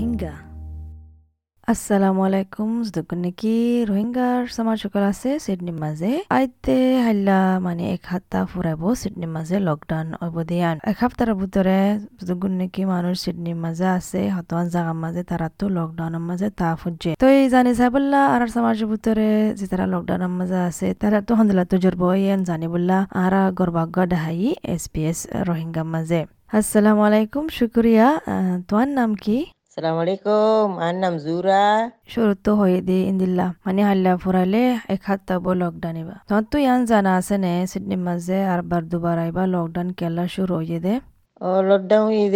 রোহিঙ্গা আসসালামু আলাইকুম রোহিঙ্গার সমাজ সকল আছে সিডনির মাঝে আইতে হাল্লা মানে এক সপ্তাহ ফুরাইব সিডনির মাঝে লকডাউন অবধিয়ান এক সপ্তাহের ভিতরে নেকি মানুষ সিডনির মাঝে আছে হতমান জাগার মাঝে তারা তো লকডাউনের মাঝে তা ফুজে তো এই জানি চাই বললা আর সমাজের ভিতরে যে তারা লকডাউনের মাঝে আছে তারা তো জোর বইয়েন জানি বললা আর গর্ভাগ্য ডাহাই এস পি এস রোহিঙ্গার মাঝে আসসালামু আলাইকুম শুক্রিয়া তোমার নাম কি সালাম আলাইকুম আর নাম জুরা শুরু তো হয়ে দি ইন্দিল্লা মানে হাল্লা এক তাবো লকডাউন তো ইয়ান জানা আছে নে সিডনি মাঝে আর বার দুবার আইবা লকডাউন কেলা শুরু হয়ে দে ও লকডাউন হয়ে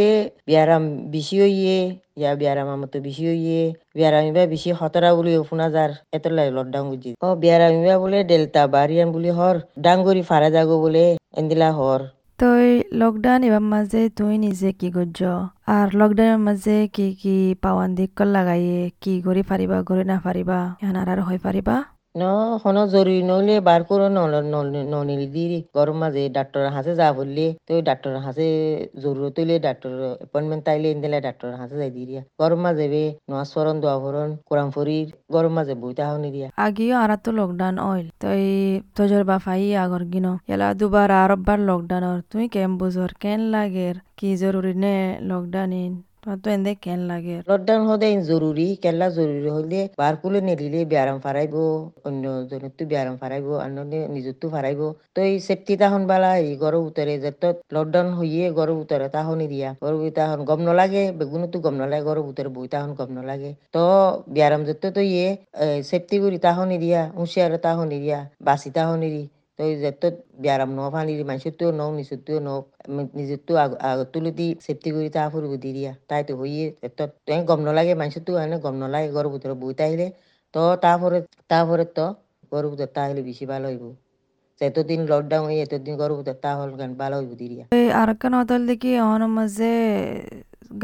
বিয়ারাম বেশি হইয়ে ইয়া বিয়ারাম আমতো বেশি হইয়ে বিয়ারাম ইবা বেশি হতরা বলি শুনা যার এত লাই লকডাউন বুঝি ও বিয়ারাম ইবা বলে ডেল্টা বারিয়ান বলি হর ডাঙ্গরি ফারা যাগো বলে এন্দিলা হর তই লকডাউন এবার মাঝে তুই নিজে কি করছ আর লকডাউনের মাঝে কি কি পাওয়ান দিক লাগাইয়ে? কি পারিবা করে না পারিবা এখন আর হয়ে পারিবা ন হন জরুরি নইলে বার করে ননিলি দি গরম মাঝে ডাক্তার হাসে যা বললে তো ডাক্তার হাসে জরুরত হইলে ডাক্তার এপয়েন্টমেন্ট তাইলে দিলে ডাক্তার হাসে যাই দিয়া গরম মাঝে বে নোয়াজ ফরন দোয়া ফরন কোরআন ফরির গরম মাঝে বইতা হনি দিয়া আগিও আর তো লকডাউন অইল তই তোজর বা ফাই আগর গিনো এলা দুবার আরববার লকডাউন তুই কেম বুঝর কেন লাগের কি জরুরি নে lockdown তো এন্দে কেন লাগে? লকডাউন হদে জরুরি কেলা জরুরি হলে বার কুলে নেরিলে ব্যায়াম ফারাইব অন্য জনের তো ব্যায়াম ফারাইব অন্য নিজের তো ফারাইব তো এই সেফটি তাহন বালা, এই গরু উতরে যে তো লকডাউন হইয়ে গরু উতরে তাহনি দিয়া গরু তাহন গম নলাগে বেগুনো তো গম নলাগে গরু উতরে বই তাহন গম নলাগে। তো ব্যায়াম যত তো ইয়ে সেফটি করি তাহনি দিয়া হুঁশিয়ার তাহনি দিয়া বাসি তাহনি তো যেত বিয়ারাম ন ফানি মানুষের নও নিজের তো নও নিজের তো তুলে দি সেফটি করে তা ফুরব দি দিয়া তাই তো হইয়ে তো গম নলাগে মানুষের তো এনে গম নলাগে গরু ভিতরে বই তাইলে তো তারপরে তারপরে তো গরু ভিতরে তাহলে বেশি ভালো হইব এতদিন লকডাউন হয়ে এতদিন গরু ভিতরে তা হল গান ভালো হইব দি দিয়া আর কেন হতল দেখি অহন মাঝে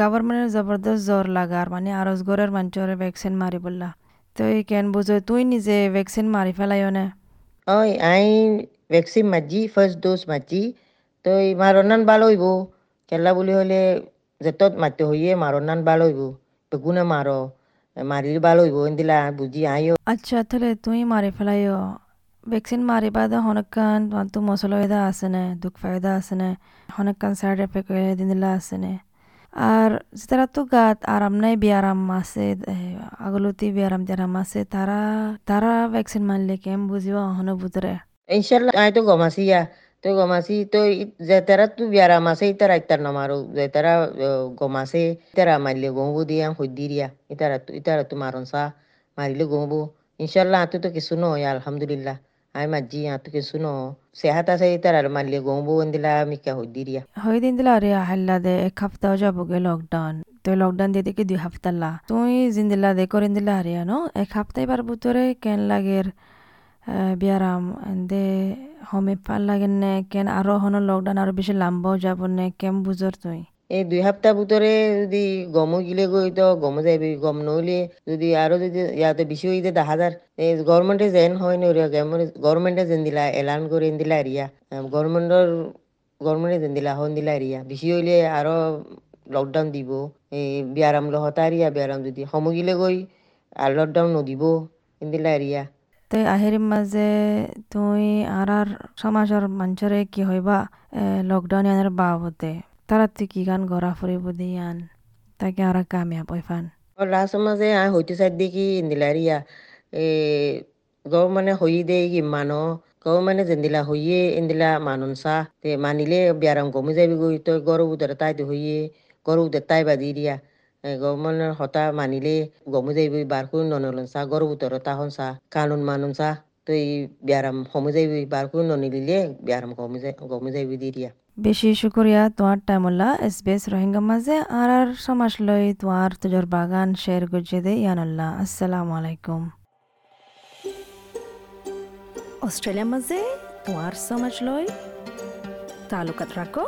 গভর্নমেন্টের জবরদস্ত জোর লাগার মানে আরজ গরের মানুষের ভ্যাকসিন মারি বললা তো কেন বুঝো তুই নিজে ভ্যাকসিন মারি ফেলাইও না? Oi, ai ভ্যাকসিন মাজি ফার্স্ট ডোজ মাজি তো এই মারণান ভালো হইব কেলা বলি হলে যেতত মারতে হইয়ে মারণান ভালো হইব বেগুনে মারো মারির ভালো হইব এন্দিলা বুঝি আইও আচ্ছা তাহলে তুই মারি ফেলাইও ভ্যাকসিন মারিবা দা হনকান তোমার তো মশলা ফায়দা আছে না দুঃখ ফায়দা আছে না হনকান সাইড এফেক্ট দিন দিলা আছে না আর যারা তো গাত আরাম নাই বিয়ারাম আছে আগলতি বিয়ারাম যারাম আছে তারা তারা ভ্যাকসিন মারলে কেম বুঝিব হন বুতরে ইনশাল্লাহ আই তো গমাসি ইয়া তো গমাসি তো যে তারা তো বিয়ারাম আছে ইতারা ইতার নমারো যে তারা গমাসে ইতারা মারলে গমবু দিয়া হইদি দিয়া ইতারা ইতারা তো মারন সা মারিলে আই মাজি আতো কিছু ন সেহাত আছে ইতার মারলে গমবু দিলা মিকা হইদি দিয়া হই দিন দিলা রে হাল্লা দে এক সপ্তাহ যাবগে লকডাউন তো লকডাউন দিয়ে দেখি দুই সপ্তাহ লা তুই জিন্দিলা দে করিন দিলা হারিয়া ন এক সপ্তাহ এবার ভিতরে কেন লাগের বিয়ারাম দে হমে পাল লাগেন নে কেন আরও হন লকডাউন আরও বেশি লাম্বাও যাব নে কেম বুঝর তুই এই দুই সপ্তাহ ভিতরে যদি গমো গিলে গই তো গমো যাইবি, গম নইলে যদি আরও যদি ইয়াতে বেশি হইতে দেখা যার এই গভর্নমেন্টে যেন হয় নি গভর্নমেন্টে যেন দিলা, এলান করে দিলা এরিয়া গভর্নমেন্টর গভর্নমেন্টে যেন দিলা হন দিলা এরিয়া বেশি হইলে আরও লকডাউন দিব। এই বিয়ারাম লহতা এরিয়া বিয়ারাম যদি। সমগিলে গই আর লকডাউন নদিব দিলা এরিয়া তাই আহের মাঝে তুই আর আর সমাজের মানুষরে কি হইবা লকডাউন আনার বাবদে কি গান গড়া ফুরিব দিয়ান তাকে আর কামিয়াব হইফান লাস্ট মাঝে আই হইতে চাই দেখি ইন্দিলারিয়া এ গৌ মানে হই দে কি মানো। গৌ মানে যেন্দিলা হইয়ে ইন্দিলা মানুন চা। তে মানিলে বিয়ারাম গমি যাবি গই তই গরু উদরে তাই হইয়ে গরু উদরে তাই বাদি দিয়া মানে হতা মানিলে গমু যাইবি বার করে ননলন চা গরু উদরে তাহন চা কানুন মানুন চা। তই বিয়ারাম সমু যাইবি বার করে ননিলিলে বিয়ারাম গমি যাই গমি যাইবি দি দিয়া বেশি শুক্রিয়া তোমার টাইমুল্লা এস বি এস রোহিঙ্গা মাঝে আর আর সমাজ লই তোমার তোজর বাগান শেয়ার করছে দে ইয়ানুল্লাহ। আসসালামু আলাইকুম। অস্ট্রেলিয়া মাঝে তোমার সমাজ লই তালুকাত রাখো।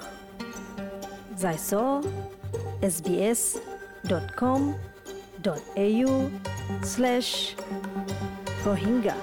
যাইছ S B S dot com dot A U slash Rohingya.